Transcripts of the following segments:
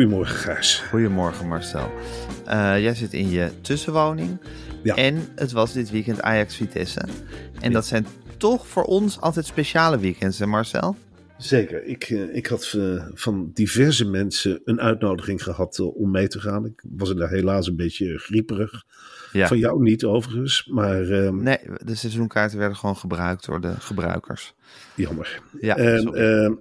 Goedemorgen, Gijs. Goedemorgen Marcel. Eh, jij zit in je tussenwoning Ja. en het was dit weekend Ajax Vitesse. En dat zijn toch voor ons altijd speciale weekends, hè Marcel? Zeker. Ik, eh, ik had eh, van diverse mensen een uitnodiging gehad eh, om mee te gaan. Ik was er daar helaas een beetje grieperig. Ja. Van jou niet overigens, maar ehm, Nee, de seizoenkaarten werden gewoon gebruikt door de gebruikers. jammer. Ja, En, sorry.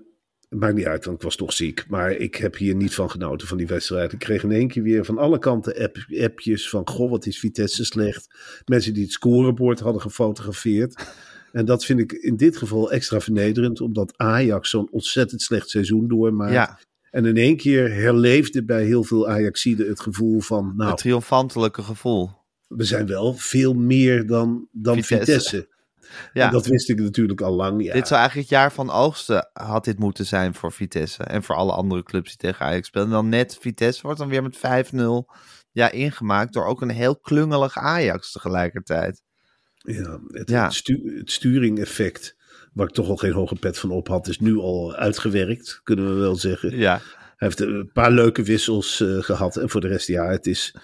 Maakt niet uit, want ik was toch ziek. Maar ik heb hier niet van genoten van die wedstrijd. Ik kreeg in één keer weer van alle kanten app, appjes van... Goh, wat is Vitesse slecht. Mensen die het scorebord hadden gefotografeerd. En dat vind ik in dit geval extra vernederend... omdat Ajax zo'n ontzettend slecht seizoen doormaakt. ja, En in één keer herleefde bij heel veel Ajaxiden het gevoel van... nou, het triomfantelijke gevoel. we zijn wel veel meer dan, dan Vitesse. Vitesse. Ja. En dat wist ik natuurlijk al lang. Ja. Dit zou eigenlijk het jaar van oogsten had dit moeten zijn voor Vitesse. En voor alle andere clubs die tegen Ajax spelen. En dan net Vitesse wordt dan weer met 5-0 ja, ingemaakt door ook een heel klungelig Ajax tegelijkertijd. Ja, het, Ja. het, stu- het sturing-effect, waar ik toch al geen hoge pet van op had, is nu al uitgewerkt, kunnen we wel zeggen. Ja, Hij heeft een paar leuke wissels eh, gehad. En voor de rest, ja, het is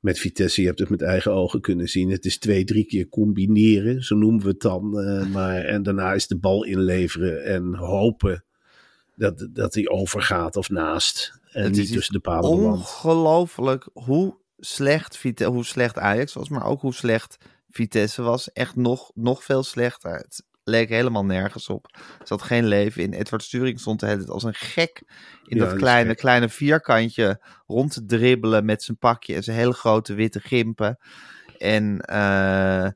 met Vitesse, je hebt het met eigen ogen kunnen zien. Het is twee, drie keer combineren, zo noemen we het dan. eh, maar, en daarna is de bal inleveren en hopen dat, dat hij overgaat of naast. En Het niet tussen de palen ongelooflijk hoe slecht, Vite hoe slecht Ajax was. Maar ook hoe slecht Vitesse was. Echt nog, nog veel slechter. Het leek helemaal nergens op. Er zat geen leven in. Edward Sturing stond de hele tijd als een gek in Ja, dat kleine, kleine vierkantje rond te dribbelen met zijn pakje en zijn hele grote witte gimpen. En, eh,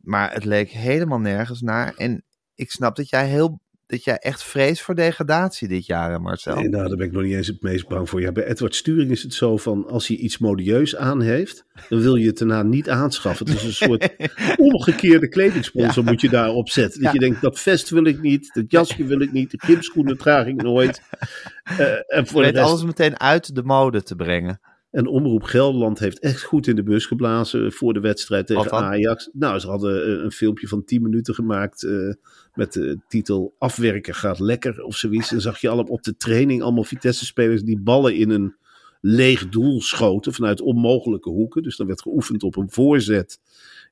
maar het leek helemaal nergens naar. En ik snap dat jij heel dat jij echt vreest voor degradatie dit jaar, hè, Marcel. Nee, nou, daar ben ik nog niet eens het meest bang voor. Ja, bij Edward Sturing is het zo van, als hij iets modieus aan heeft, dan wil je het daarna niet aanschaffen. Het is een soort omgekeerde kledingsponsor moet je daarop zetten. Dat Ja. je denkt, dat vest wil ik niet, dat jasje wil ik niet, de gymschoenen draag ik nooit. Eh, en voor de rest, alles meteen uit de mode te brengen. En Omroep Gelderland heeft echt goed in de bus geblazen voor de wedstrijd tegen? Ajax. Nou, ze hadden eh, een filmpje van 10 minuten gemaakt eh, met de titel Afwerken gaat lekker of zoiets. En zag je al op de training allemaal Vitesse-spelers die ballen in een leeg doel schoten vanuit onmogelijke hoeken. Dus dan werd geoefend op een voorzet.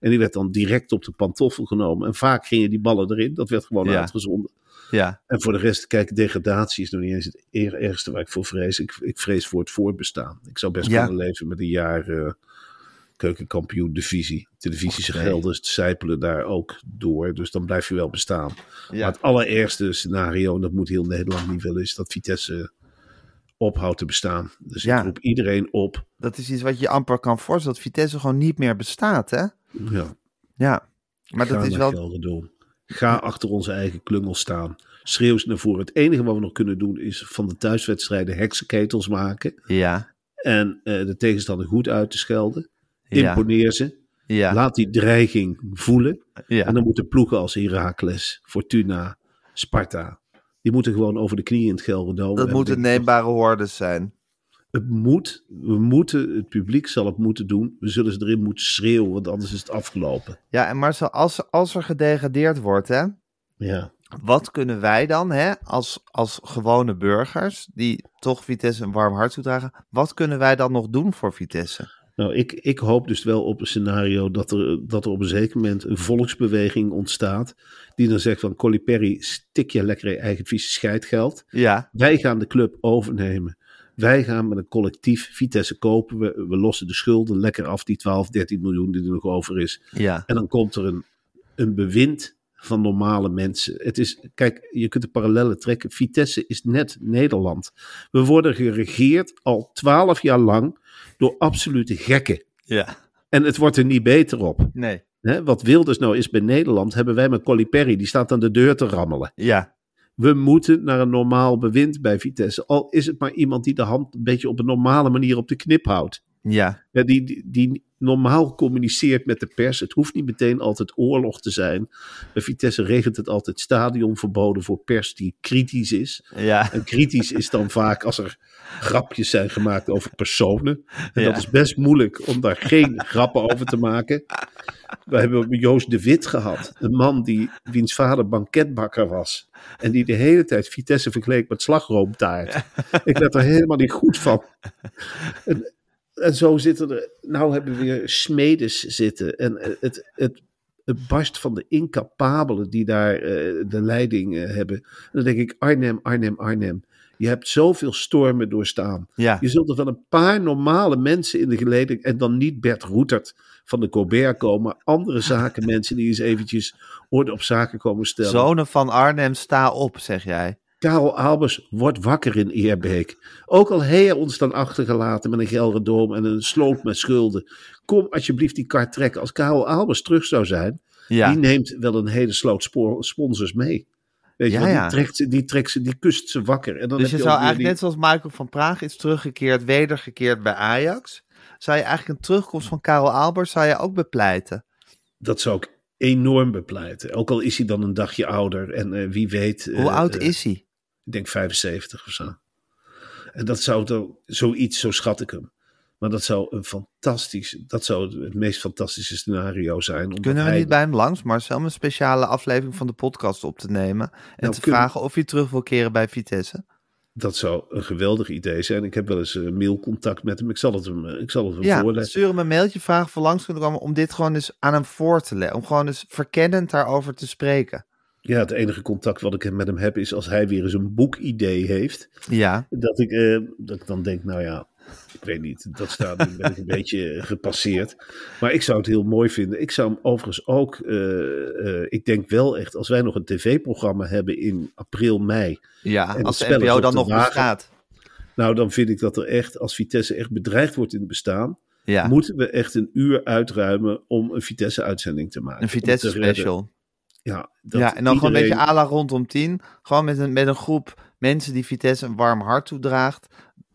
En die werd dan direct op de pantoffel genomen. En vaak gingen die ballen erin. Dat werd gewoon Ja. uitgezonden. Ja, En voor de rest, kijk, degradatie is nog niet eens het er- ergste waar ik voor vrees. Ik, ik vrees voor het voortbestaan. Ik zou best Ja. kunnen leven met een jaar eh, keukenkampioen divisie. Nee. gelden zijpelen daar ook door. Dus dan blijf je wel bestaan. ja. Maar het allerergste scenario, en dat moet heel Nederland niet willen, is dat Vitesse ophoudt te bestaan. Dus Ja. ik roep iedereen op. dat is iets wat je amper kan voorstellen. Dat Vitesse gewoon niet meer bestaat, hè? Ja, Ja, maar dat is wel... Gelderdoom. Ga achter onze eigen klungel staan. Schreeuw ze naar voren. Het enige wat we nog kunnen doen is van de thuiswedstrijden heksenketels maken. Ja, En eh, de tegenstander goed uit te schelden. ja, Imponeer ze. ja, Laat die dreiging voelen. ja. En dan moeten ploegen als Heracles, Fortuna, Sparta. Die moeten gewoon over de knieën in het Gelderdoom. Dat En moeten neembare hordes zijn. Het moet, we moeten, het publiek zal het moeten doen. We zullen ze erin moeten schreeuwen, want anders is het afgelopen. Ja, en Marcel, als, als er gedegradeerd wordt, hè? Ja, wat kunnen wij dan, hè, als, als gewone burgers, die toch Vitesse een warm hart toedragen, wat kunnen wij dan nog doen voor Vitesse? Nou, ik, ik hoop dus wel op een scenario dat er, dat er op een zeker moment een volksbeweging ontstaat. Die dan zegt van Colli Perry, stik je lekker je eigen vieze scheidgeld. Ja, Wij gaan de club overnemen. Wij gaan met een collectief Vitesse kopen. We, we lossen de schulden lekker af, die 12, 13 miljoen die er nog over is. ja, En dan komt er een, een bewind van normale mensen. Het is, kijk, je kunt de parallellen trekken. Vitesse is net Nederland. We worden geregeerd al 12 jaar lang door absolute gekken. ja. En het wordt er niet beter op. Nee, Hè, wat Wilders nou is bij Nederland, hebben wij met Colli Perry. Die staat aan de deur te rammelen. ja, We moeten naar een normaal bewind bij Vitesse. Al is het maar iemand die de hand een beetje op een normale manier op de knip houdt. Ja, Ja, die, die, die normaal communiceert met de pers. Het hoeft niet meteen altijd oorlog te zijn. Bij Vitesse regent het altijd stadionverboden voor pers die kritisch is. ja, En kritisch is dan vaak als er grapjes zijn gemaakt over personen. En Ja. dat is best moeilijk om daar geen grappen over te maken. We hebben Joost de Wit gehad. Een man die, wiens vader banketbakker was. En die de hele tijd Vitesse vergeleek met slagroomtaart. Ik werd er helemaal niet goed van. En, en zo zitten er... Nou hebben we weer smedes zitten. En eh, het, het, het barst van de incapabelen die daar eh, de leiding eh, hebben. En dan denk ik, Arnhem, Arnhem, Arnhem. Je hebt zoveel stormen doorstaan. ja. Je zult er wel een paar normale mensen in de geleding. En dan niet Bert Roetert van de Colbert komen. Andere zaken, mensen die eens eventjes orde op zaken komen stellen. Zonen van Arnhem, sta op, zeg jij. Karel Albers wordt wakker in Eerbeek. Ook al heeft hij ons dan achtergelaten met een Gelderdoom en een sloot met schulden. Kom alsjeblieft die kar trekken. Als Karel Albers terug zou zijn, Ja, die neemt wel een hele sloot spoor- sponsors mee. Weet je, Ja, want ja. die, trekt ze, die trekt ze, die kust ze wakker. En dan dus heb je zou eigenlijk net zoals Michael van Praag is teruggekeerd, wedergekeerd bij Ajax. Zou je eigenlijk een terugkomst van Karel Albers zou je ook bepleiten? Dat zou ik enorm bepleiten. Ook al is hij dan een dagje ouder. En eh, wie weet. Hoe eh, oud eh, is hij? Ik denk 75 of zo. En dat zou dan zoiets, zo schat ik hem. Maar dat zou een fantastisch, dat zou het meest fantastische scenario zijn. Kunnen we hij- niet bij hem langs, Marcel, om een speciale aflevering van de podcast op te nemen en Nou, te vragen of hij terug wil keren bij Vitesse? Dat zou een geweldig idee zijn. Ik heb wel eens eh, mailcontact met hem. Ik zal het hem, eh, ik zal het hem Ja, voorleggen. stuur hem een mailtje, vraag of we langs kunnen komen om dit gewoon eens aan hem voor te leggen. Om gewoon eens verkennend daarover te spreken. Ja, het enige contact wat ik met hem heb is als hij weer eens een boekidee heeft. Ja, Dat ik, eh, dat ik dan denk, nou ja, ik weet niet. Dat staat nu ben ik een beetje eh, gepasseerd. Maar ik zou het heel mooi vinden. Ik zou hem overigens ook, eh, ik denk wel echt, als wij nog een tv-programma hebben in april, mei. ja En als het de NPO dan de nog wagen. bestaat. Nou, dan vind ik dat er echt, als Vitesse echt bedreigd wordt in het bestaan, Ja, moeten we echt een uur uitruimen om een Vitesse-uitzending te maken. een Vitesse Ja, dat Ja, en dan gewoon een beetje à la rondom tien. Gewoon met een, met een groep mensen die Vitesse een warm hart toedraagt.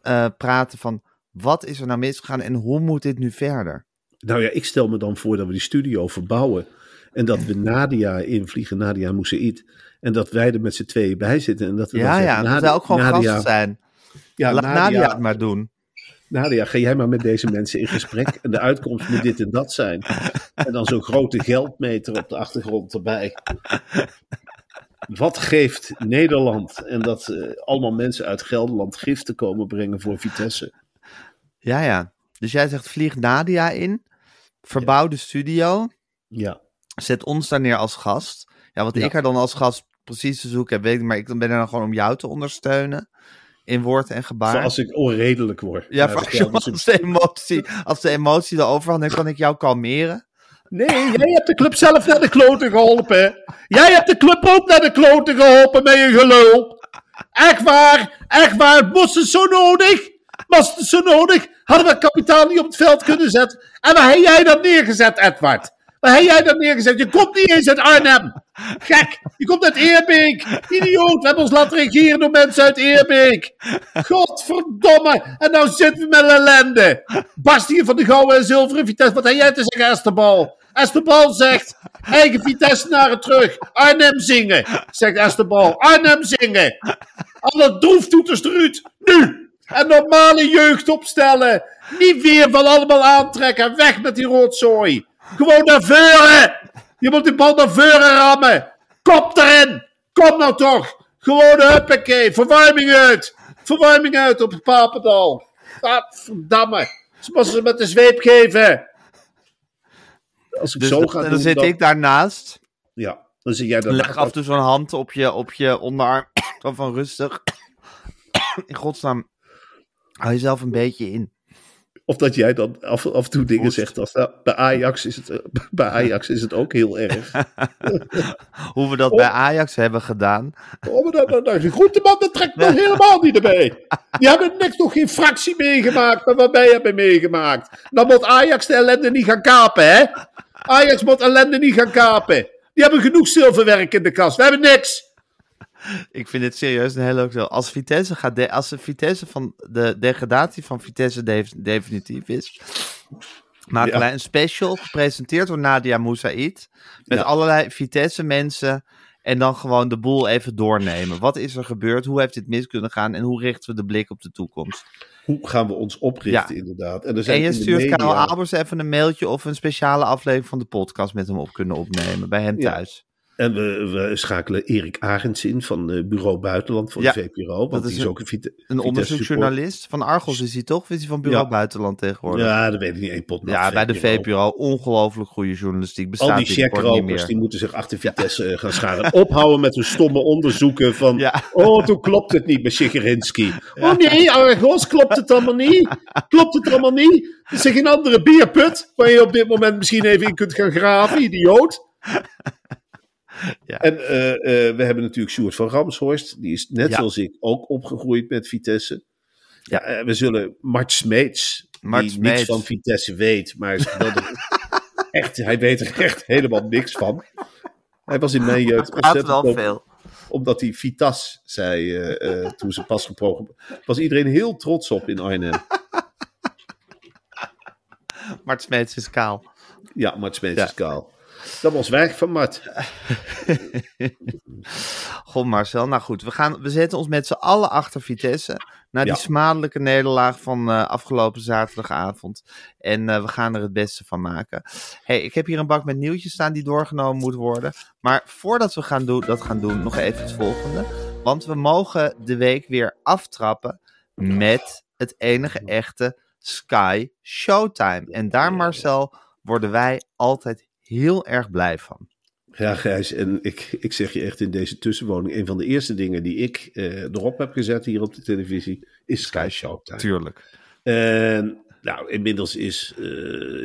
eh praten van wat is er nou misgegaan en hoe moet dit nu verder? Nou ja, ik stel me dan voor dat we die studio verbouwen. En dat we Nadia invliegen, Nadia Moussaïd. En dat wij er met z'n tweeën bij zitten. En dat we dan Ja, zeggen, ja, dat wij ook gewoon Nadia, gasten zijn. Ja, Laat Nadia, Nadia het maar doen. Nadia, ga jij maar met deze mensen in gesprek. En de uitkomst moet dit en dat zijn. En dan zo'n grote geldmeter op de achtergrond erbij. Wat geeft Nederland? En dat eh, allemaal mensen uit Gelderland giften komen brengen voor Vitesse. Ja, ja. Dus jij zegt vlieg Nadia in. Verbouw de studio. Ja, Zet ons daar neer als gast. Ja, wat Ja. ik er dan als gast precies te zoeken heb, weet ik maar ik ben er dan gewoon om jou te ondersteunen. In woord en gebaar. voor als ik onredelijk word. Ja, voor als, de emotie, als de emotie de overhand, dan kan ik jou kalmeren. Nee, jij hebt de club zelf naar de kloten geholpen. Jij hebt de club ook naar de kloten geholpen met je gelul. Echt waar, echt waar. Was het zo nodig? Was het zo nodig? Hadden we kapitaal niet op het veld kunnen zetten? En waar heb jij dat neergezet, Edward? Waar heb jij dat neergezet? Je komt niet eens uit Arnhem. Gek, je komt uit Eerbeek. Idioot, we hebben ons laten regeren door mensen uit Eerbeek. Godverdomme. En nou zitten we met ellende. Barst hier van de gouden en zilveren Vitesse. Wat heb jij te zeggen, Esterbal? Esterbal zegt, eigen Vitesse naar het terug. Arnhem zingen, zegt Esterbal. Arnhem zingen. Alle droeftoeters eruit. Nu. En normale jeugd opstellen. Niet weer van allemaal aantrekken. Weg met die rotzooi. Gewoon naar voren. Je moet die bal naar voren rammen. Kop erin. Kom nou toch! Gewoon huppakee, verwarming uit! Verwarming uit op Papendal! Verdamme! Ze moesten ze met de zweep geven! Als ik Dus zo ga doen, dan zit dan- ik daarnaast. Ja, dan zit jij daar. Leg af en toe zo'n hand op je, op je onderarm. Van rustig. In godsnaam. Hou jezelf een beetje in. Of dat jij dan af, af en toe dingen zegt als nou, bij, Ajax is het, eh, bij Ajax is het ook heel erg. Hoe we dat bij Ajax hebben gedaan. Oh, dat, dat, dat, die Groenteman, dat trekt nog helemaal niet erbij. Die hebben niks nog geen fractie meegemaakt, maar wat wij hebben meegemaakt. Dan moet Ajax de ellende niet gaan kapen, hè? Ajax moet ellende niet gaan kapen. Die hebben genoeg zilverwerk in de kast. We hebben niks. Ik vind het serieus een leuk zo. Als Vitesse gaat, de, als de Vitesse van de degradatie van Vitesse def- definitief is, maken Ja. wij een special gepresenteerd door Nadia Moussaïd met Ja. allerlei Vitesse mensen en dan gewoon de boel even doornemen. Wat is er gebeurd? Hoe heeft dit mis kunnen gaan? En hoe richten we de blik op de toekomst? Hoe gaan we ons oprichten, Ja. inderdaad? En, er zijn En je stuurt media- Karel Albers even een mailtje of een speciale aflevering van de podcast met hem op kunnen opnemen bij hem thuis. En we, we schakelen Erik Arends in van eh, Bureau Buitenland van Ja, de VPRO. Want dat die is is een- ook een, Een onderzoeksjournalist van Argos is hij toch? Of is hij van Bureau Ja. Buitenland tegenwoordig? Ja, dat weet ik niet. één pot Ja, bij de VPRO ongelooflijk goede journalistiek bestaat Al die checkropers meer. die moeten zich achter Vitesse eh, gaan scharen. Ophouden met hun stomme onderzoeken van... Oh, toen klopt het niet bij Sigerinski. Oh nee, Argos, klopt het allemaal niet? Klopt het allemaal niet? Het is geen andere bierput waar je op dit moment misschien even in kunt gaan graven, idioot. Ja. En eh, eh, we hebben natuurlijk Sjoerd van Ramshorst. Die is net Ja. zoals ik ook opgegroeid met Vitesse. Ja. Eh, we zullen Mart Smeets, Mart die Smeets. niks van Vitesse weet, maar echt, hij weet er echt helemaal niks van. Hij was in mijn jeugd ontzettend wel veel. omdat hij Vitas zei toen ze pas geprogrammeerd was iedereen heel trots op in Arnhem. Mart Smeets is kaal. Ja, Mart Smeets Ja. is kaal. Dat was werk van Mart. Goh Marcel, nou goed. We, gaan, we zetten ons met z'n allen achter Vitesse. Na die Ja. smadelijke nederlaag van eh, afgelopen zaterdagavond. En eh, we gaan er het beste van maken. hey, ik heb hier een bak met nieuwtjes staan die doorgenomen moet worden. Maar voordat we gaan doen, dat gaan doen, nog even het volgende. Want we mogen de week weer aftrappen met het enige echte Sky Showtime. En daar, Marcel, worden wij altijd heel erg blij van. Ja, Gijs, en ik, ik zeg je echt in deze tussenwoning, een van de eerste dingen die ik eh, erop heb gezet hier op de televisie, is Sky Showtime. Tuurlijk. En nou, inmiddels is eh,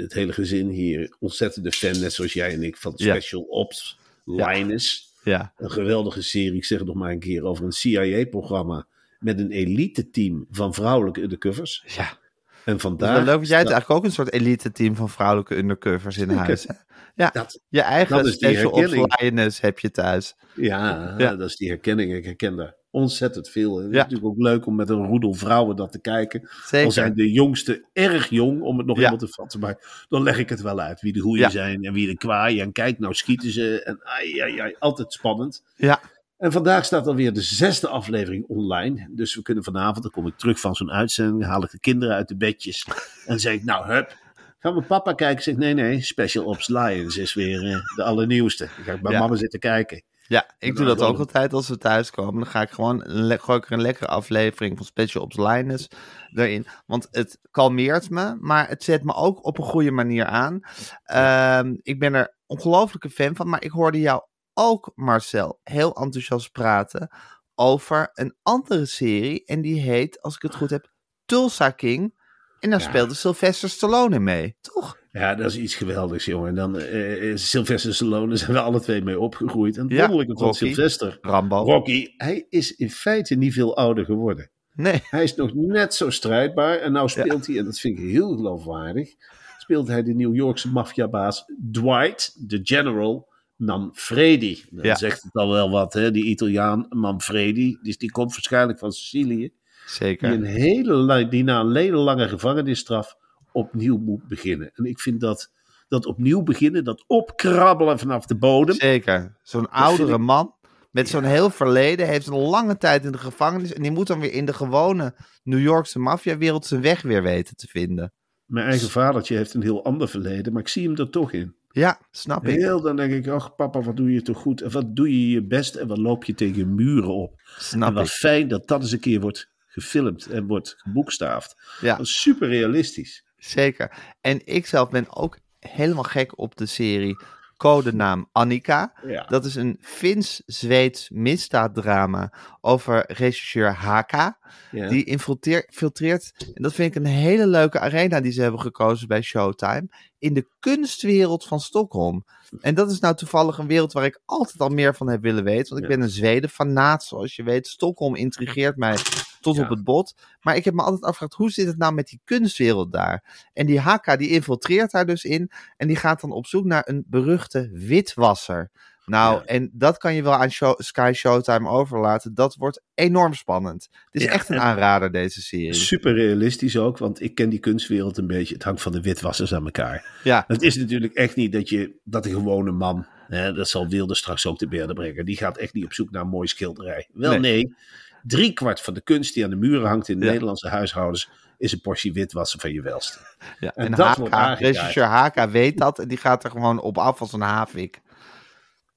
het hele gezin hier ontzettende fan, net zoals jij en ik, van Ja. Special Ops, Linus. Ja, Een geweldige serie, ik zeg het nog maar een keer, over een CIA-programma met een elite team van vrouwelijke undercovers. ja. En vandaag... wel leuk, want jij staat- eigenlijk ook een soort elite team van vrouwelijke undercovers in huis. Ja, Dat- je eigen special ops heb je thuis. Ja, Ja. dat is die herkenning. Ik herken daar ontzettend veel. Het is Ja. natuurlijk ook leuk om met een roedel vrouwen dat te kijken. Zeker. Al zijn de jongste erg jong, om het nog Ja. helemaal te vatten. Maar dan leg ik het wel uit. Wie de goeie Ja. zijn en wie de kwaai. En kijk, nou schieten ze. En ai, ai, ai, altijd spannend. Ja, En vandaag staat alweer de zesde aflevering online. Dus we kunnen vanavond, dan kom ik terug van zo'n uitzending. Haal ik de kinderen uit de bedjes. En zeg ik, nou hup. Gaan we papa kijken? Ik zeg, nee, nee. Special Ops Lions is weer eh, de allernieuwste. Dan ga ik bij Ja. mama zitten kijken. ja, ik doe dat ook altijd als we thuiskomen. Dan ga ik gewoon gooi ik er een lekkere aflevering van Special Ops Linus erin. Want het kalmeert me, maar het zet me ook op een goede manier aan. Ehm, ik ben er ongelooflijke fan van, maar ik hoorde jou ook, Marcel, heel enthousiast praten over een andere serie. En die heet, als ik het goed heb, Tulsa King. En daar Ja. speelde Sylvester Stallone mee, toch? Ja, dat is iets geweldigs, jongen. En dan eh, Sylvester Stallone, zijn we alle twee mee opgegroeid. En Ja, wonderlijke van. Sylvester, Rambo. Rocky, hij is in feite niet veel ouder geworden. Nee, Hij is nog net zo strijdbaar. En nou speelt hij, en dat vind ik heel geloofwaardig, speelt hij de New Yorkse maffiabaas Dwight, de General Manfredi. Dan Ja. zegt het al wel wat, hè? die Italiaan Manfredi. Dus die komt waarschijnlijk van Sicilië. Die, zeker. een hele, die na een hele lange gevangenisstraf opnieuw moet beginnen. En ik vind dat, dat opnieuw beginnen, dat opkrabbelen vanaf de bodem. Zeker. Zo'n oudere ik- man met zo'n heel verleden, heeft een lange tijd in de gevangenis en die moet dan weer in de gewone New Yorkse maffiawereld zijn weg weer weten te vinden. Mijn eigen vadertje heeft een heel ander verleden, maar ik zie hem er toch in. Ja, snap ik. Heel dan denk ik, ach papa, wat doe je toch goed? En wat doe je je best? En wat loop je tegen muren op? en Snap wat ik. fijn dat dat eens een keer wordt gefilmd en wordt geboekstaafd. Ja. Dat is super realistisch. Zeker. En ik zelf ben ook helemaal gek op de serie Codenaam Annika. Ja. Dat is een Fins-Zweeds misdaaddrama over rechercheur Haka. Ja. Die infiltreer- filtreert, en dat vind ik een hele leuke arena die ze hebben gekozen bij Showtime, in de kunstwereld van Stockholm. En dat is nou toevallig een wereld waar ik altijd al meer van heb willen weten. Want ik Ja. ben een Zweden fanaat, zoals je weet. Stockholm intrigeert mij tot Ja. op het bot. Maar ik heb me altijd afgevraagd, hoe zit het nou met die kunstwereld daar? En die Haka, die infiltreert daar dus in. En die gaat dan op zoek naar een beruchte witwasser. Nou, Ja. en dat kan je wel aan show, Sky Showtime overlaten. Dat wordt enorm spannend. Het is Ja, echt een en- aanrader, deze serie. Super realistisch ook, want ik ken die kunstwereld een beetje. Het hangt van de witwassers aan elkaar. Ja, Het is natuurlijk echt niet dat je dat een gewone man, hè, dat zal Wilde straks ook te berden brengen, die gaat echt niet op zoek naar een mooi schilderij. Wel Nee. nee, driekwart van de kunst die aan de muren hangt in de Ja. Nederlandse huishoudens is een portie witwassen van je welste. ja. En En, dat aangekaart. regisseur Haka weet dat en die gaat er gewoon op af als een havik.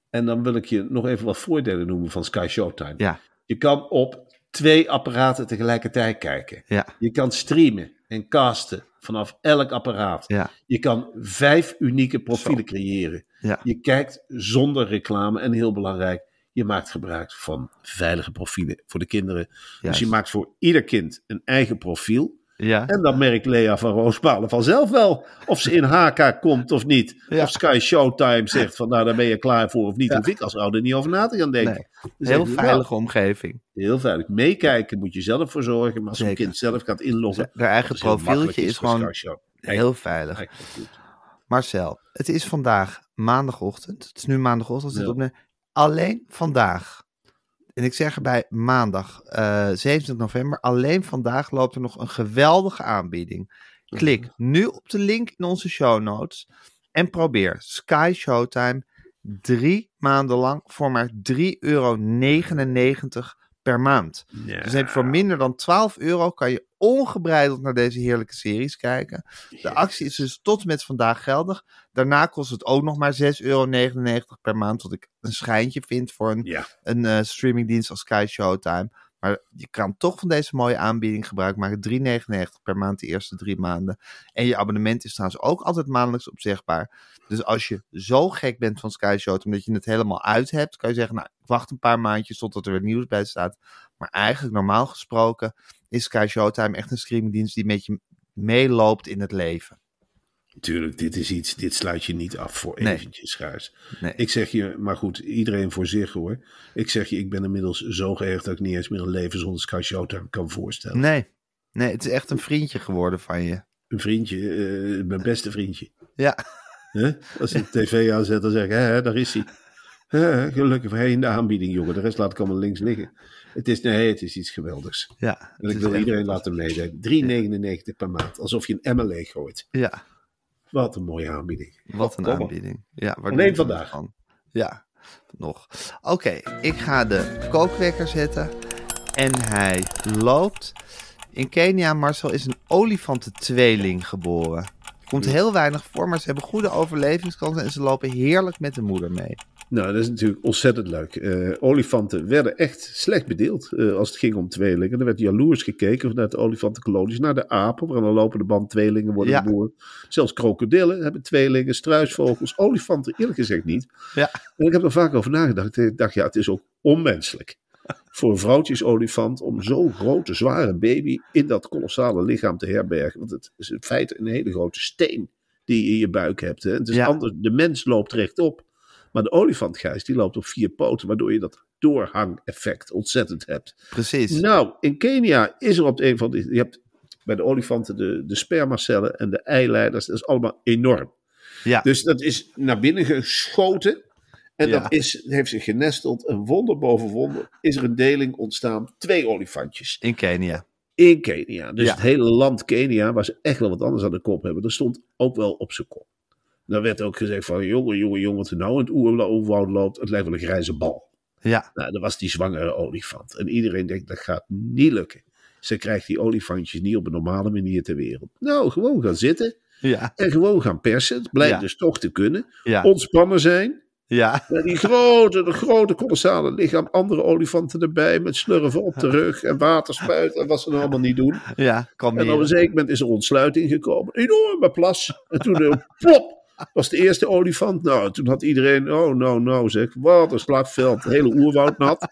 En dan wil ik je nog even wat voordelen noemen van Sky Showtime. Ja, Je kan op twee apparaten tegelijkertijd kijken. ja, Je kan streamen en casten vanaf elk apparaat. ja, Je kan vijf unieke profielen Zo. creëren. ja. Je kijkt zonder reclame en heel belangrijk, je maakt gebruik van veilige profielen voor de kinderen. Dus je maakt voor ieder kind een eigen profiel. ja. En dan merkt Lea van Roospalen vanzelf wel of ze in HK komt of niet. Ja. Of Sky Showtime zegt van nou daar ben je klaar voor of niet. Ja. Hoef ik als ouder niet over na te gaan denken. Nee. Dus Heel veilige nou, omgeving. heel veilig. Meekijken moet je zelf voor zorgen. Maar als een kind zelf gaat inloggen. Haar eigen is profieltje is gewoon heel veilig. Marcel, het is vandaag maandagochtend. Het is nu maandagochtend. dit Ja. Alleen vandaag. En ik zeg erbij maandag eh 27 november. Alleen vandaag loopt er nog een geweldige aanbieding. Klik nu op de link in onze show notes. En probeer Sky Showtime drie maanden lang voor maar 3,99 euro per maand. Ja. Dus heb voor minder dan 12 euro kan je ongebreideld naar deze heerlijke series kijken. De actie is dus tot en met vandaag geldig. Daarna kost het ook nog maar 6,99 euro per maand. Wat ik een schijntje vind voor een, Ja, een eh, streamingdienst als Sky Showtime. Maar je kan toch van deze mooie aanbieding gebruik maken. 3,99 per maand de eerste drie maanden. En je abonnement is trouwens ook altijd maandelijks opzegbaar. Dus als je zo gek bent van Sky Showtime dat je het helemaal uit hebt, kan je zeggen, nou, ik wacht een paar maandjes totdat er weer nieuws bij staat. Maar eigenlijk normaal gesproken is Sky Showtime echt een streamingdienst die met je meeloopt in het leven. Natuurlijk. Dit is iets, dit sluit je niet af voor Nee. eventjes schuis. Nee. Ik zeg je, maar goed, iedereen voor zich hoor. Ik zeg je, ik ben inmiddels zo gehecht dat ik niet eens meer een leven zonder Sky Showtime kan voorstellen. Nee, nee, het is echt een vriendje geworden van je. Een vriendje, eh, mijn beste vriendje. Ja? Als je de tv aanzet, dan zeg ik, hè, daar is hij. Gelukkig voor hij in de aanbieding, jongen. De rest laat ik allemaal links liggen. Het is, nee, het is iets geweldigs. ja. En ik wil iedereen laten meedenken. 3,99 per maand. Alsof je een emmer leeg gooit. Ja, Wat een mooie aanbieding. wat een aanbieding. Ja, waar Alleen vandaag. van? Ja, nog. Oké, ik ga de kookwekker zetten. En hij loopt. In Kenia, Marcel, is een olifantentweeling geboren. Komt heel weinig voor, maar ze hebben goede overlevingskansen en ze lopen heerlijk met de moeder mee. Nou, dat is natuurlijk ontzettend leuk. Eh, olifanten werden echt slecht bedeeld eh, als het ging om tweelingen. Er werd jaloers gekeken vanuit de olifantenkolonies naar de apen, waar aan een lopende band tweelingen worden Ja. geboren. Zelfs krokodillen hebben tweelingen, struisvogels, olifanten eerlijk gezegd niet. Ja. En ik heb er vaak over nagedacht. Ik dacht, ja, het is ook onmenselijk voor een vrouwtjesolifant om zo'n grote, zware baby in dat kolossale lichaam te herbergen. Want het is in feite een hele grote steen die je in je buik hebt. Hè. Het is Ja. anders, de mens loopt rechtop. Maar de olifantgijs die loopt op vier poten, waardoor je dat doorhang-effect ontzettend hebt. Precies. Nou, in Kenia is er op de een van die. Je hebt bij de olifanten de, de spermacellen en de eileiders. Dat is allemaal enorm. Ja, Dus dat is naar binnen geschoten. En Ja. dat is, heeft zich genesteld. Een wonder boven wonder. Is er een deling ontstaan. Twee olifantjes. in Kenia. In Kenia. Dus Ja. het hele land Kenia, waar ze echt wel wat anders aan de kop hebben. Dat stond ook wel op zijn kop. Dan werd ook gezegd van, jongen, jongen, jongen, wat er nou in het oerwoud loopt. Het lijkt wel een grijze bal. Ja, Nou, dat was die zwangere olifant. En iedereen denkt, dat gaat niet lukken. Ze krijgt die olifantjes niet op een normale manier ter wereld. Nou, gewoon gaan zitten. Ja, En gewoon gaan persen. Het blijkt Ja. dus toch te kunnen. ja, Ontspannen zijn. ja. Met die grote, de grote kolossale lichaam. Andere olifanten erbij. Met slurven op de rug. En waterspuiten. En wat ze nou allemaal niet doen. Ja, En op een zeker moment is er ontsluiting gekomen. Een enorme plas. En toen eh, plop. Was de eerste olifant. Nou, toen had iedereen. Oh, nou, nou, zeg. Wat een slagveld. Het hele oerwoud nat.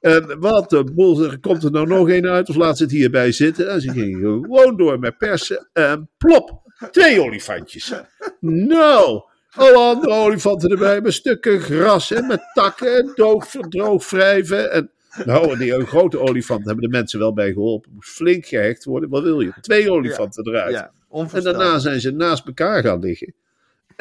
En wat de boel. zeg, Komt er nou nog één uit? Of laat ze het hierbij zitten? En ze gingen gewoon door met persen. En plop. Twee olifantjes. Nou. Alle andere olifanten erbij. Met stukken gras. En met takken. En droog, droog wrijven. En. Nou, die grote olifant hebben de mensen wel bij geholpen. Moest flink gehecht worden. Wat wil je? Twee olifanten eruit. Ja, En daarna zijn ze naast elkaar gaan liggen.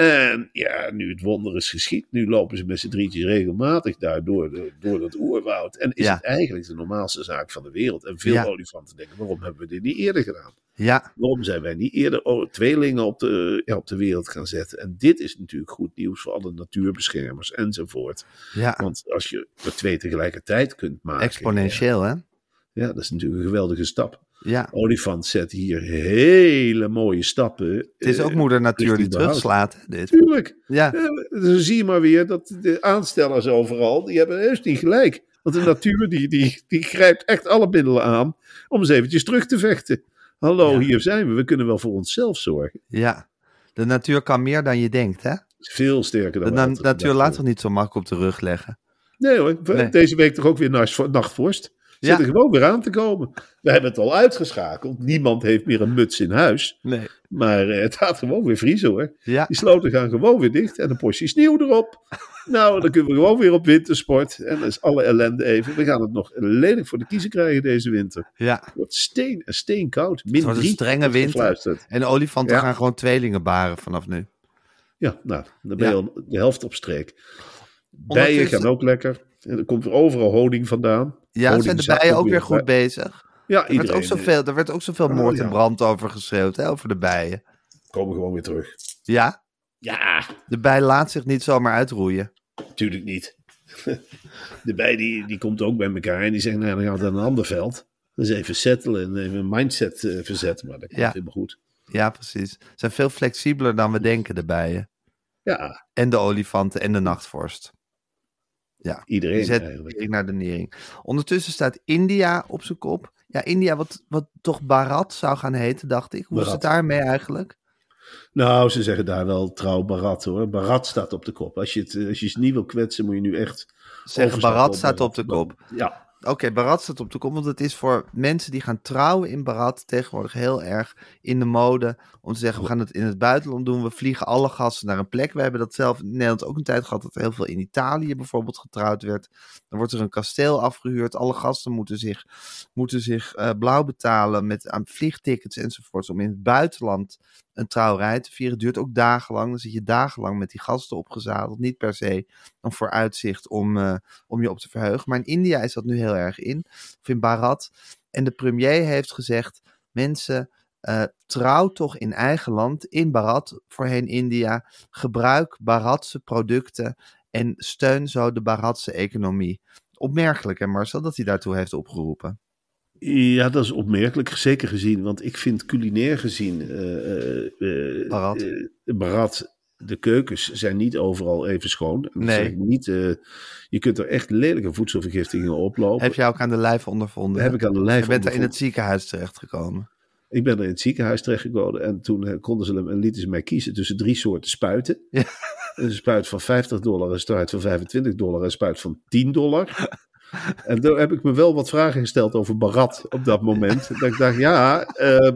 En ja, nu het wonder is geschied, nu lopen ze met z'n drietjes regelmatig daar door, de, door dat oerwoud. En is Ja. het eigenlijk de normaalste zaak van de wereld. En veel Ja. olifanten denken, waarom hebben we dit niet eerder gedaan? Ja, Waarom zijn wij niet eerder tweelingen op de, ja, op de wereld gaan zetten? En dit is natuurlijk goed nieuws voor alle natuurbeschermers enzovoort. ja. Want als je er twee tegelijkertijd kunt maken. Exponentieel, hè? Ja, dat is natuurlijk een geweldige stap. Ja. Olifant zet hier hele mooie stappen. Het is ook eh, moeder natuur die terugslaat, dit. Tuurlijk. Ja, dan zie je maar weer dat de aanstellers overal, die hebben heus niet gelijk. Want de natuur die, die, die grijpt echt alle middelen aan om eens eventjes terug te vechten. Hallo, Ja. hier zijn we. We kunnen wel voor onszelf zorgen. ja. De natuur kan meer dan je denkt, hè? Veel sterker De dan we na- altijd natuur laat zich niet zo makkelijk op de rug leggen. Nee hoor, Nee. deze week toch ook weer nachtvorst. Zit er gewoon weer aan te komen. We hebben het al uitgeschakeld. Niemand heeft meer een muts in huis. Nee. Maar eh, het gaat gewoon weer vriezen hoor. Ja, Die sloten gaan gewoon weer dicht en een portie sneeuw erop. Nou, dan kunnen we gewoon weer op wintersport. En dan is alle ellende even. We gaan het nog lelijk voor de kiezen krijgen deze winter. ja. Het wordt steen en steenkoud. Min Het wordt een drie, strenge winter. En de olifanten Ja. gaan gewoon tweelingen baren vanaf nu. Ja, nou, dan ben je al de helft op streek. Bijen gaan ook lekker. En er komt overal honing vandaan. Ja, zijn de bijen ook weer goed bezig? Ja, Er werd, ook iedereen. eh, zoveel, er werd ook zoveel Oh, moord ja. en brand over geschreeuwd, hè, over de bijen. komen gewoon weer terug. Ja, Ja, de bij laat zich niet zomaar uitroeien. natuurlijk niet. De bij die, die komt ook bij elkaar en die zegt, nou dan gaan we naar een ander veld. Dus even settelen en even een mindset eh, verzetten. Maar dat komt Ja. helemaal goed. Ja, precies. Ze zijn veel flexibeler dan we denken, de bijen. Ja, En de olifanten en de nachtvorst. Ja, iedereen zet eigenlijk. ik naar de nering. Ondertussen staat India op zijn kop. Ja, India, wat, wat toch Bharat zou gaan heten, dacht ik. Hoe is het daarmee eigenlijk? Nou, ze zeggen daar wel trouw Barat hoor. Barat staat op de kop. Als je het, eh, als je het niet wil kwetsen, moet je nu echt... Zeg, overstappen Bharat staat op de Barat. kop. Ja, Oké, Barat staat op de kop, want het is voor mensen die gaan trouwen in Barat tegenwoordig heel erg in de mode om te zeggen, we gaan het in het buitenland doen, we vliegen alle gasten naar een plek. We hebben dat zelf in Nederland ook een tijd gehad, dat heel veel in Italië bijvoorbeeld getrouwd werd. Dan wordt er een kasteel afgehuurd, alle gasten moeten zich, moeten zich eh, blauw betalen met aan vliegtickets enzovoorts om in het buitenland een trouwerij te vieren. Duurt ook dagenlang, dan zit je dagenlang met die gasten opgezadeld, niet per se een vooruitzicht om... eh, om je op te verheugen. Maar in India is dat nu heel erg in, of in Bharat. En de premier heeft gezegd, mensen, eh, trouw toch in eigen land, in Bharat, voorheen India, gebruik Bharatse producten en steun zo de Bharatse economie. Opmerkelijk, hè Marcel, dat hij daartoe heeft opgeroepen. Ja, dat is opmerkelijk, zeker gezien. Want ik vind culinair gezien... eh, Barat. Barat, de keukens zijn niet overal even schoon. Nee. Niet, je kunt er echt lelijke voedselvergiftingen oplopen. Heb jij ook aan de lijf ondervonden? Heb ik aan de lijf Je bent er in het ziekenhuis terechtgekomen. Ik ben er in het ziekenhuis terechtgekomen en toen konden ze hem en lieten ze mij kiezen tussen drie soorten spuiten. Ja. Een spuit van 50 dollar, een spuit van 25 dollar en een spuit van 10 dollar. En daar heb ik me wel wat vragen gesteld over Barat op dat moment. Dat ik dacht, ja, eh,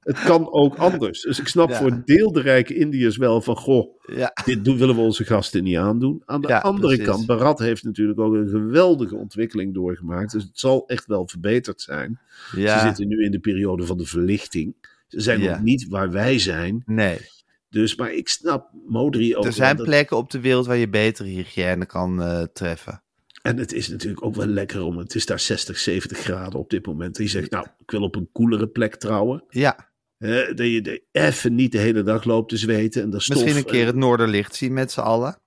het kan ook anders. Dus ik snap Ja. voor een deel de rijke Indiërs wel van, goh, Ja, dit doen, willen we onze gasten niet aandoen. Aan de Ja, andere precies. kant, Barat heeft natuurlijk ook een geweldige ontwikkeling doorgemaakt. Dus het zal echt wel verbeterd zijn. Ze zitten nu in de periode van de verlichting. Ze zijn nog niet waar wij zijn. nee. Dus, maar ik snap Modri ook Er zijn plekken op de wereld waar je betere hygiëne kan eh, treffen. En het is natuurlijk ook wel lekker om. Het is daar 60, 70 graden op dit moment. En je zegt, nou, ik wil op een koelere plek trouwen. Ja, Hè, dat je de- even niet de hele dag loopt te zweten. En stof, misschien een keer en- het Noorderlicht zien met z'n allen.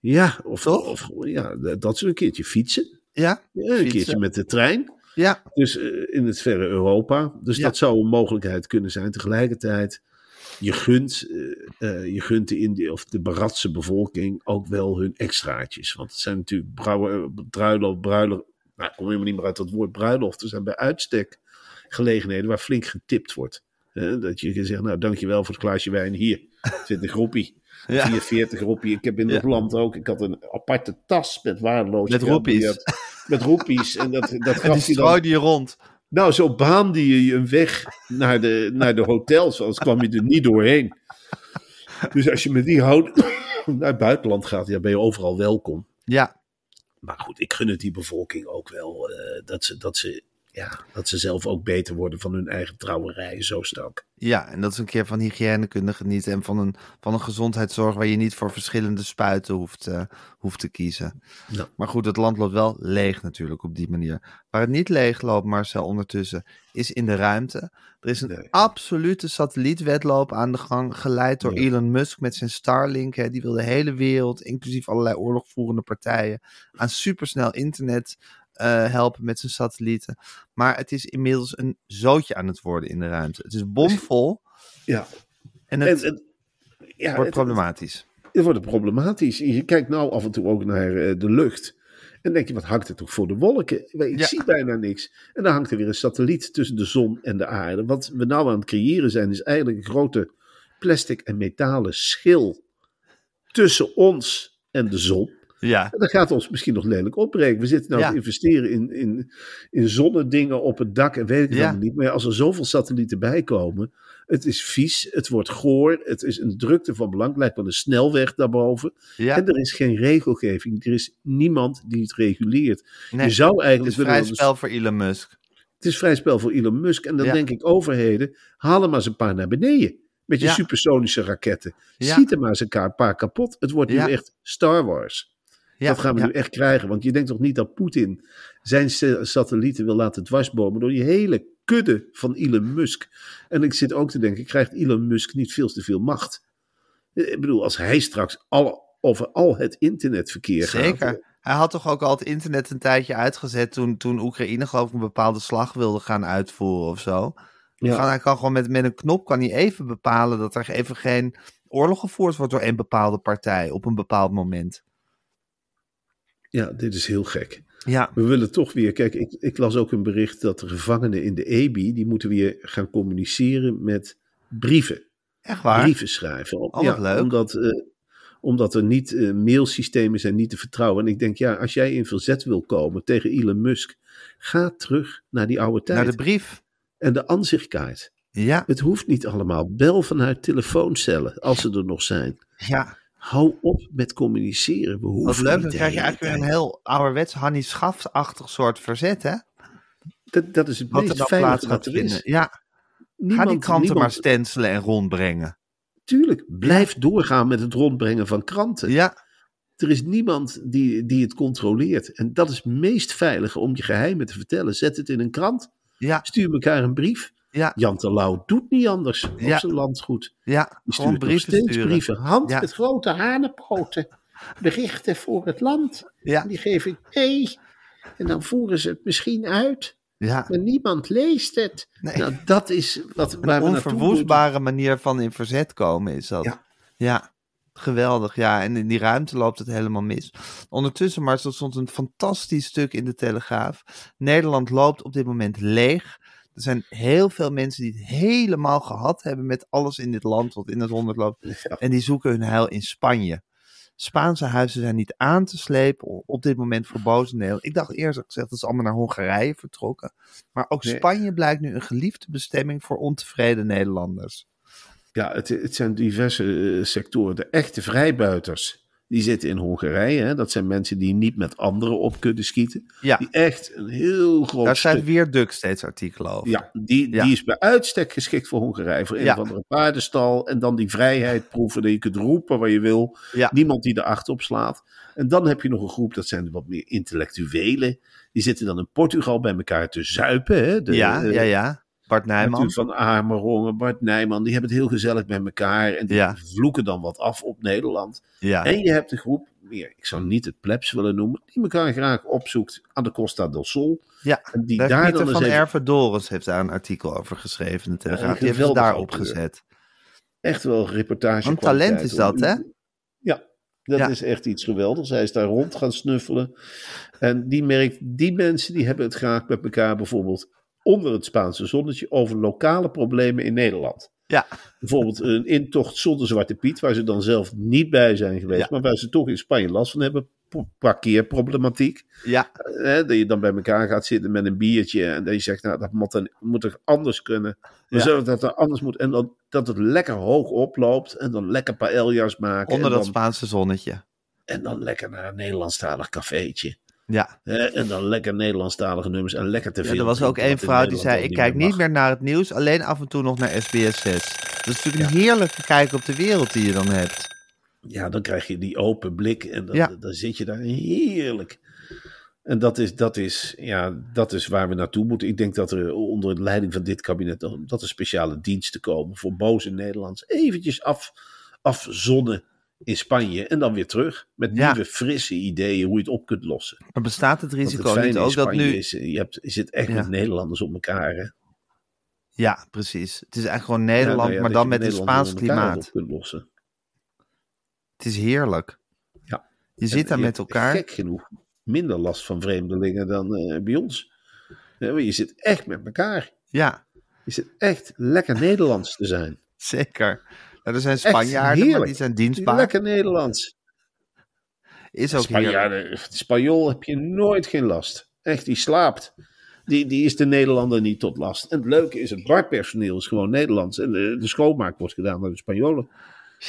Ja, of, of ja, dat soort een keertje fietsen. Ja, Ja, een Fietsen. keertje met de trein. ja, Dus eh, in het verre Europa. Dus Ja. dat zou een mogelijkheid kunnen zijn. Tegelijkertijd, je gunt, eh, eh, je gunt de, Indi of de Baratse bevolking ook wel hun extraatjes. Want het zijn natuurlijk bruiloft, bruiloft, nou, ik kom helemaal niet meer uit dat woord bruiloft. Er zijn bij uitstek gelegenheden waar flink getipt wordt. dat je zegt, nou dankjewel voor het glaasje wijn. Hier, 20 roepie. Ja. 44 roepie. Ik heb in het land ook, ik had een aparte tas met waardeloze Met roepies. Met roepies. En dat, dat gaf en die je rond. Nou, zo baande je je een weg naar de, naar de hotels, anders kwam je er niet doorheen. Dus als je met die hout naar het buitenland gaat, ja, ben je overal welkom. Ja. Maar goed, ik gun het die bevolking ook wel uh, dat, ze, dat ze ja, dat ze zelf ook beter worden van hun eigen trouwerij, zo stank. Ja, en dat is een keer van hygiënekunde genieten en van een, van een gezondheidszorg waar je niet voor verschillende spuiten hoeft, uh, hoeft te kiezen. Ja. Maar goed, het land loopt wel leeg natuurlijk op die manier. Waar het niet leeg loopt, Marcel, ondertussen, is in de ruimte. Er is een nee. absolute satellietwedloop aan de gang, geleid door. Elon Musk met zijn Starlink. Hè. Die wil de hele wereld, inclusief allerlei oorlogvoerende partijen, aan supersnel internet uh, helpen met zijn satellieten. Maar het is inmiddels een zootje aan het worden in de ruimte. Het is bomvol. Ja. En het, en, ja, wordt problematisch. Het, het, wordt problematisch. Je kijkt nou af en toe ook naar uh, de lucht. En denk je, wat hangt er toch voor de wolken? Ik ja. zie bijna niks. En dan hangt er weer een satelliet tussen de zon en de aarde. Wat we nou aan het creëren zijn, is eigenlijk een grote plastic en metalen schil tussen ons en de zon. Ja. En dat gaat ons misschien nog lelijk opbreken. We zitten nou ja. te investeren in, in, in zonnedingen op het dak en weet ik ja. niet. Maar als er zoveel satellieten bij komen, het is vies, het wordt goor, het is een drukte van belang, lijkt wel een snelweg daarboven. Ja. En er is geen regelgeving, er is niemand die het reguleert. Nee, Je zou eigenlijk het is vrij spel voor Elon Musk. Het is vrij spel voor Elon Musk. En dan ja. denk ik, overheden, haal er maar eens een paar naar beneden. Met je ja. supersonische raketten. Schiet er maar eens een paar kapot. Het wordt nu echt Star Wars. Ja, dat gaan we ja. nu echt krijgen. Want je denkt toch niet dat Poetin zijn satellieten wil laten dwarsbomen door die hele kudde van Elon Musk. En ik zit ook te denken, krijgt Elon Musk niet veel te veel macht? Ik bedoel, als hij straks al, over al het internetverkeer gaat... Zeker. Hij had toch ook al het internet een tijdje uitgezet toen, toen Oekraïne geloof ik een bepaalde slag wilde gaan uitvoeren of zo. Ja. Hij kan gewoon met, met een knop kan hij even bepalen dat er even geen oorlog gevoerd wordt door een bepaalde partij op een bepaald moment. Ja, dit is heel gek. Ja. We willen toch weer, kijk, ik, ik las ook een bericht dat de gevangenen in de EBI, die moeten weer gaan communiceren met brieven. Echt waar? Brieven schrijven. Oh, ja, leuk. Omdat, uh, omdat er niet uh, mailsystemen zijn niet te vertrouwen. En ik denk, ja, als jij in verzet wil komen tegen Elon Musk, ga terug naar die oude tijd. Naar de brief. En de aanzichtkaart. Ja. Het hoeft niet allemaal. Bel vanuit telefooncellen, als ze er nog zijn. Ja. Hou op met communiceren. We Wat leuk, dan krijg je eigenlijk weer een heel ouderwets Hannie soort verzet, hè? Dat, dat is het Wat meest veilige wat er is. Ja, niemand, ga die kranten niemand... maar stenselen en rondbrengen. Tuurlijk, blijf doorgaan met het rondbrengen van kranten. Ja. Er is niemand die, die het controleert. En dat is het meest veilige om je geheimen te vertellen. Zet het in een krant. Ja. Stuur elkaar een brief. Ja. Jan Terlouw doet niet anders op Ja. zijn landgoed. Ja, Die stuurt nog brieven steeds sturen. brieven. Hand Ja. met grote hanenpoten. Berichten voor het land. Ja. Die geef ik mee. En dan voeren ze het misschien uit. Ja, Maar niemand leest het. Nee. Nou, dat is wat, waar een onverwoestbare manier van in verzet komen is dat. Ja. Ja, geweldig. Ja, en in die ruimte loopt het helemaal mis. Ondertussen, maar er stond een fantastisch stuk in de Telegraaf. Nederland loopt op dit moment leeg. Er zijn heel veel mensen die het helemaal gehad hebben met alles in dit land wat in het honderd loopt. Ja. En die zoeken hun heil in Spanje. Spaanse huizen zijn niet aan te slepen op dit moment voor Bozendeel. Ik dacht eerst gezegd dat ze allemaal naar Hongarije vertrokken. Maar ook Nee. Spanje blijkt nu een geliefde bestemming voor ontevreden Nederlanders. Ja, het, het zijn diverse eh, sectoren. De echte vrijbuiters, die zitten in Hongarije. Hè? Dat zijn mensen die niet met anderen op kunnen schieten. Ja, Die echt een heel groot daar schrijft stuk- weer Duk steeds artikelen over. Ja, die, Ja. die is bij uitstek geschikt voor Hongarije. Voor een Ja. of andere paardenstal. En dan die vrijheid proeven. Dat je kunt roepen wat je wil. Ja. Niemand die erachter op slaat. En dan heb je nog een groep, dat zijn wat meer intellectuelen. Die zitten dan in Portugal bij elkaar te zuipen. Hè? De, ja, ja, ja. Bart Nijman. Van Amerongen, Bart Nijman. Die hebben het heel gezellig met elkaar. En die Ja. vloeken dan wat af op Nederland. Ja. En je hebt een groep, meer, ik zou niet het plebs willen noemen. Die elkaar graag opzoekt aan de Costa del Sol. ja. En die Daar dan van even- heeft daar een artikel over geschreven de Telegraaf. Die heeft ze geweldige daar auteur. opgezet. echt wel reportage. Een talent is dat, hè? Ja, dat Ja. is echt iets geweldigs. Hij is daar rond gaan snuffelen. En die merkt, die mensen die hebben het graag met elkaar bijvoorbeeld onder het Spaanse zonnetje over lokale problemen in Nederland. Ja, Bijvoorbeeld een intocht zonder Zwarte Piet, waar ze dan zelf niet bij zijn geweest, Ja. maar waar ze toch in Spanje last van hebben. Parkeerproblematiek. ja, Hè, dat je dan bij elkaar gaat zitten met een biertje en dat je zegt, nou, dat moet, dan, moet er anders kunnen. We zullen dat er anders moet. En dan, dat het lekker hoog oploopt en dan lekker paellas maken. onder dat dan, Spaanse zonnetje. en dan lekker naar een Nederlandstalig cafeetje. Ja. En dan lekker Nederlandstalige nummers en lekker te ja, veel. er was ook één vrouw die zei, ik kijk niet meer naar het nieuws, alleen af en toe nog naar SBS 6. Dat is natuurlijk een heerlijke kijk op de wereld die je dan hebt. Ja, dan krijg je die open blik en dan zit je daar heerlijk. En dat is, dat, is, ja, dat is waar we naartoe moeten. Ik denk dat er onder de leiding van dit kabinet dat er speciale diensten komen voor boze Nederlands. Eventjes af, afzonnen in Spanje en dan weer terug. Met Ja. nieuwe, frisse ideeën hoe je het op kunt lossen. Maar bestaat het risico het niet ook dat nu... is, je, hebt, je zit echt Ja. met Nederlanders op elkaar. Hè? Ja, precies. Het is eigenlijk gewoon Ja, Nederland, nou maar dan met een Nederlanders Spaans klimaat. op kunt lossen. Het is heerlijk. Ja. Je zit daar je met elkaar. Gek genoeg minder last van vreemdelingen dan eh, bij ons. Je zit echt met elkaar. Ja, Je zit echt lekker Nederlands te zijn. zeker. Nou, er zijn Spanjaarden, maar die zijn dienstbaar. Lekker Nederlands. Is ook. Spanjaarden, Spanjool heb je nooit geen last. Echt, die slaapt. Die, die is de Nederlander niet tot last. En het leuke is, het barpersoneel is gewoon Nederlands. En de, de schoonmaak wordt gedaan door de Spanjolen.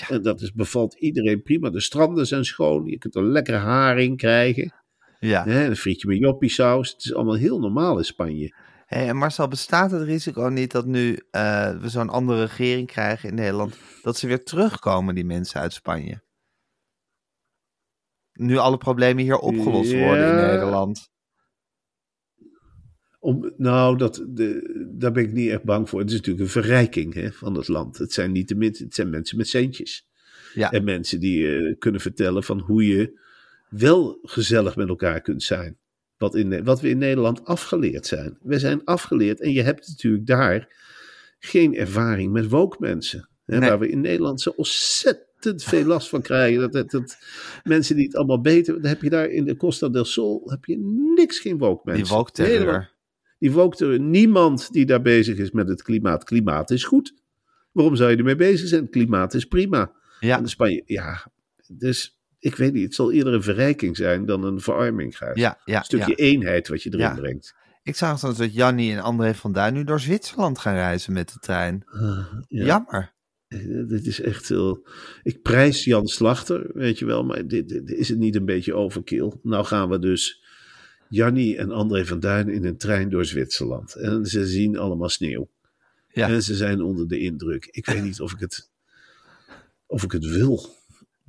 En dat is, bevalt iedereen prima. De stranden zijn schoon. Je kunt een lekkere haring krijgen. Ja. Hè, een frietje met joppiesaus. Het is allemaal heel normaal in Spanje. Hey, en Marcel, bestaat het risico niet dat nu eh, we zo'n andere regering krijgen in Nederland, dat ze weer terugkomen, die mensen uit Spanje? Nu alle problemen hier opgelost worden in. Nederland. Om, nou, dat, de, daar ben ik niet echt bang voor. Het is natuurlijk een verrijking hè, van het land. Het zijn niet de mensen, het zijn mensen met centjes. Ja. En mensen die eh, kunnen vertellen van hoe je wel gezellig met elkaar kunt zijn. Wat, in, wat we in Nederland afgeleerd zijn. We zijn afgeleerd en je hebt natuurlijk daar geen ervaring met woke mensen. Hè, Nee. Waar we in Nederland zo ontzettend veel last van krijgen. Dat, dat, dat mensen die het allemaal beter... Dan heb je daar in de Costa del Sol heb je niks geen woke mensen. Die woke die woke er niemand die daar bezig is met het klimaat. Klimaat is goed. Waarom zou je ermee bezig zijn? Klimaat is prima. Ja, En Spanje, ja, dus ik weet niet. Het zal eerder een verrijking zijn dan een verarming. Gijs. ja, ja. een stukje ja. eenheid wat je erin brengt. Ik zag trouwens dat Jannie en André van Duin nu door Zwitserland gaan reizen met de trein. Ja. Jammer. Eh, Dit is echt heel. Ik prijs Jan Slachter, weet je wel, maar dit, dit- is het niet een beetje overkill? Nou gaan we dus Jannie en André van Duin in een trein door Zwitserland. En ze zien allemaal sneeuw. Ja. En ze zijn onder de indruk. Ik weet niet of ik het, of ik het wil.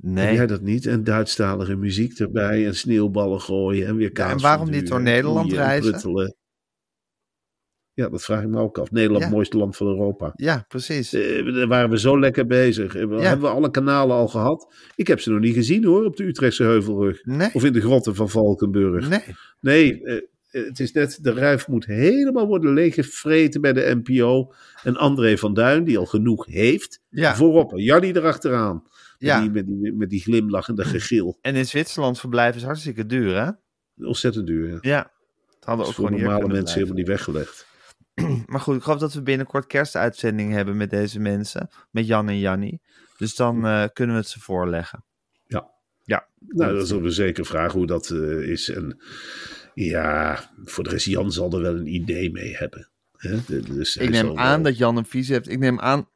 Heb Nee. jij dat niet? En Duitsstalige muziek erbij en sneeuwballen gooien en weer Ja, kaas en waarom niet door Nederland reizen? pruttelen. Ja, dat vraag ik me ook af. Nederland, Ja. het mooiste land van Europa. Ja, precies. Eh, daar waren we zo lekker bezig. Eh, we- Ja. Hebben we alle kanalen al gehad? Ik heb ze nog niet gezien hoor, op de Utrechtse Heuvelrug. Nee. Of in de grotten van Valkenburg. Nee. Nee, eh, het is net, de ruif moet helemaal worden leeggevreten bij de NPO. En André van Duin, die al genoeg heeft, Ja. voorop. Jannie erachteraan. Met, Ja. die, met, die, met die glimlach en dat gegil. En in Zwitserland verblijven is hartstikke duur, hè? Ontzettend duur. Ja. Ja. Het hadden Dat ook is voor normale mensen blijven. helemaal niet weggelegd. Maar goed, ik hoop dat we binnenkort kerstuitzending hebben met deze mensen. Met Jan en Jannie. Dus dan eh, kunnen we het ze voorleggen. Ja. Ja. Nou, dan zullen we zeker vragen hoe dat eh, is. En ja, voor de rest, Jan zal er wel een idee mee hebben. Hè? Dus Ik neem aan wel- dat Jan een visie heeft. Ik neem aan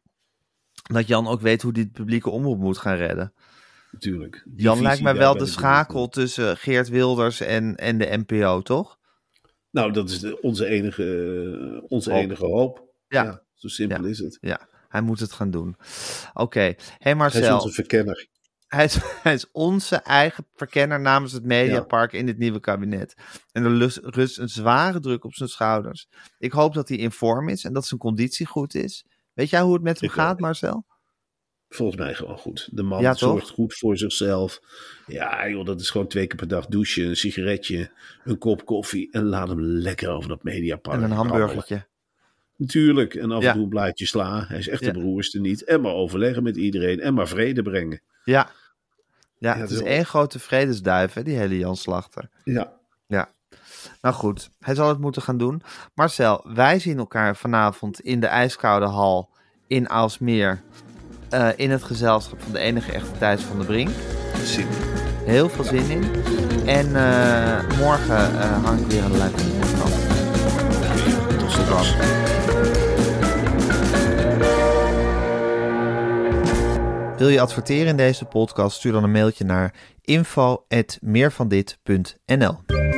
dat Jan ook weet hoe het publieke omroep moet gaan redden. Natuurlijk. Die Jan lijkt mij wel de schakel tussen Geert Wilders en, en de NPO, toch? Nou, dat is de, onze enige, eh, onze Hoop. enige hoop. Ja. zo simpel Ja. is het. Ja, hij moet het gaan doen. Oké, hey Hij is Marcel. onze verkenner. Hij is, hij is onze eigen verkenner namens het Mediapark in dit nieuwe kabinet. En er rust een zware druk op zijn schouders. Ik hoop dat hij in vorm is en dat zijn conditie goed is. Weet jij hoe het met hem Ik gaat, ook. Marcel? Volgens mij gewoon goed. De man Ja, zorgt goed voor zichzelf. Ja, joh, dat is gewoon twee keer per dag douchen, een sigaretje, een kop koffie. En laat hem lekker over dat mediapark. En een rammelen. hamburgertje. Natuurlijk. En af en toe een blaadje sla. Hij is echt de beroerste niet. En maar overleggen met iedereen. En maar vrede brengen. Ja. Ja, het is één grote vredesduif, hè, die hele Jan Slachter. Ja. Nou goed, hij zal het moeten gaan doen. Marcel, wij zien elkaar vanavond in de ijskoude hal in Aalsmeer. eh, in het gezelschap van de enige echte Thijs van de Brink. Zin. Heel veel zin in. En eh, morgen eh, hang ik weer aan de lijn van de podcast. Tot straks. Wil je adverteren in deze podcast? Stuur dan een mailtje naar info.meervandit.nl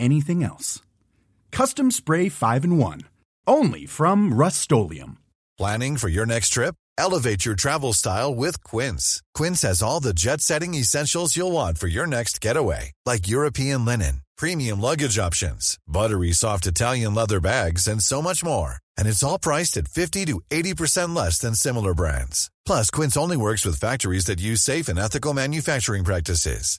anything else. Custom Spray 5 in 1. Only from Rust Planning for your next trip? Elevate your travel style with Quince. Quince has all the jet setting essentials you'll want for your next getaway, like European linen, premium luggage options, buttery soft Italian leather bags, and so much more. And it's all priced at 50 to 80% less than similar brands. Plus, Quince only works with factories that use safe and ethical manufacturing practices.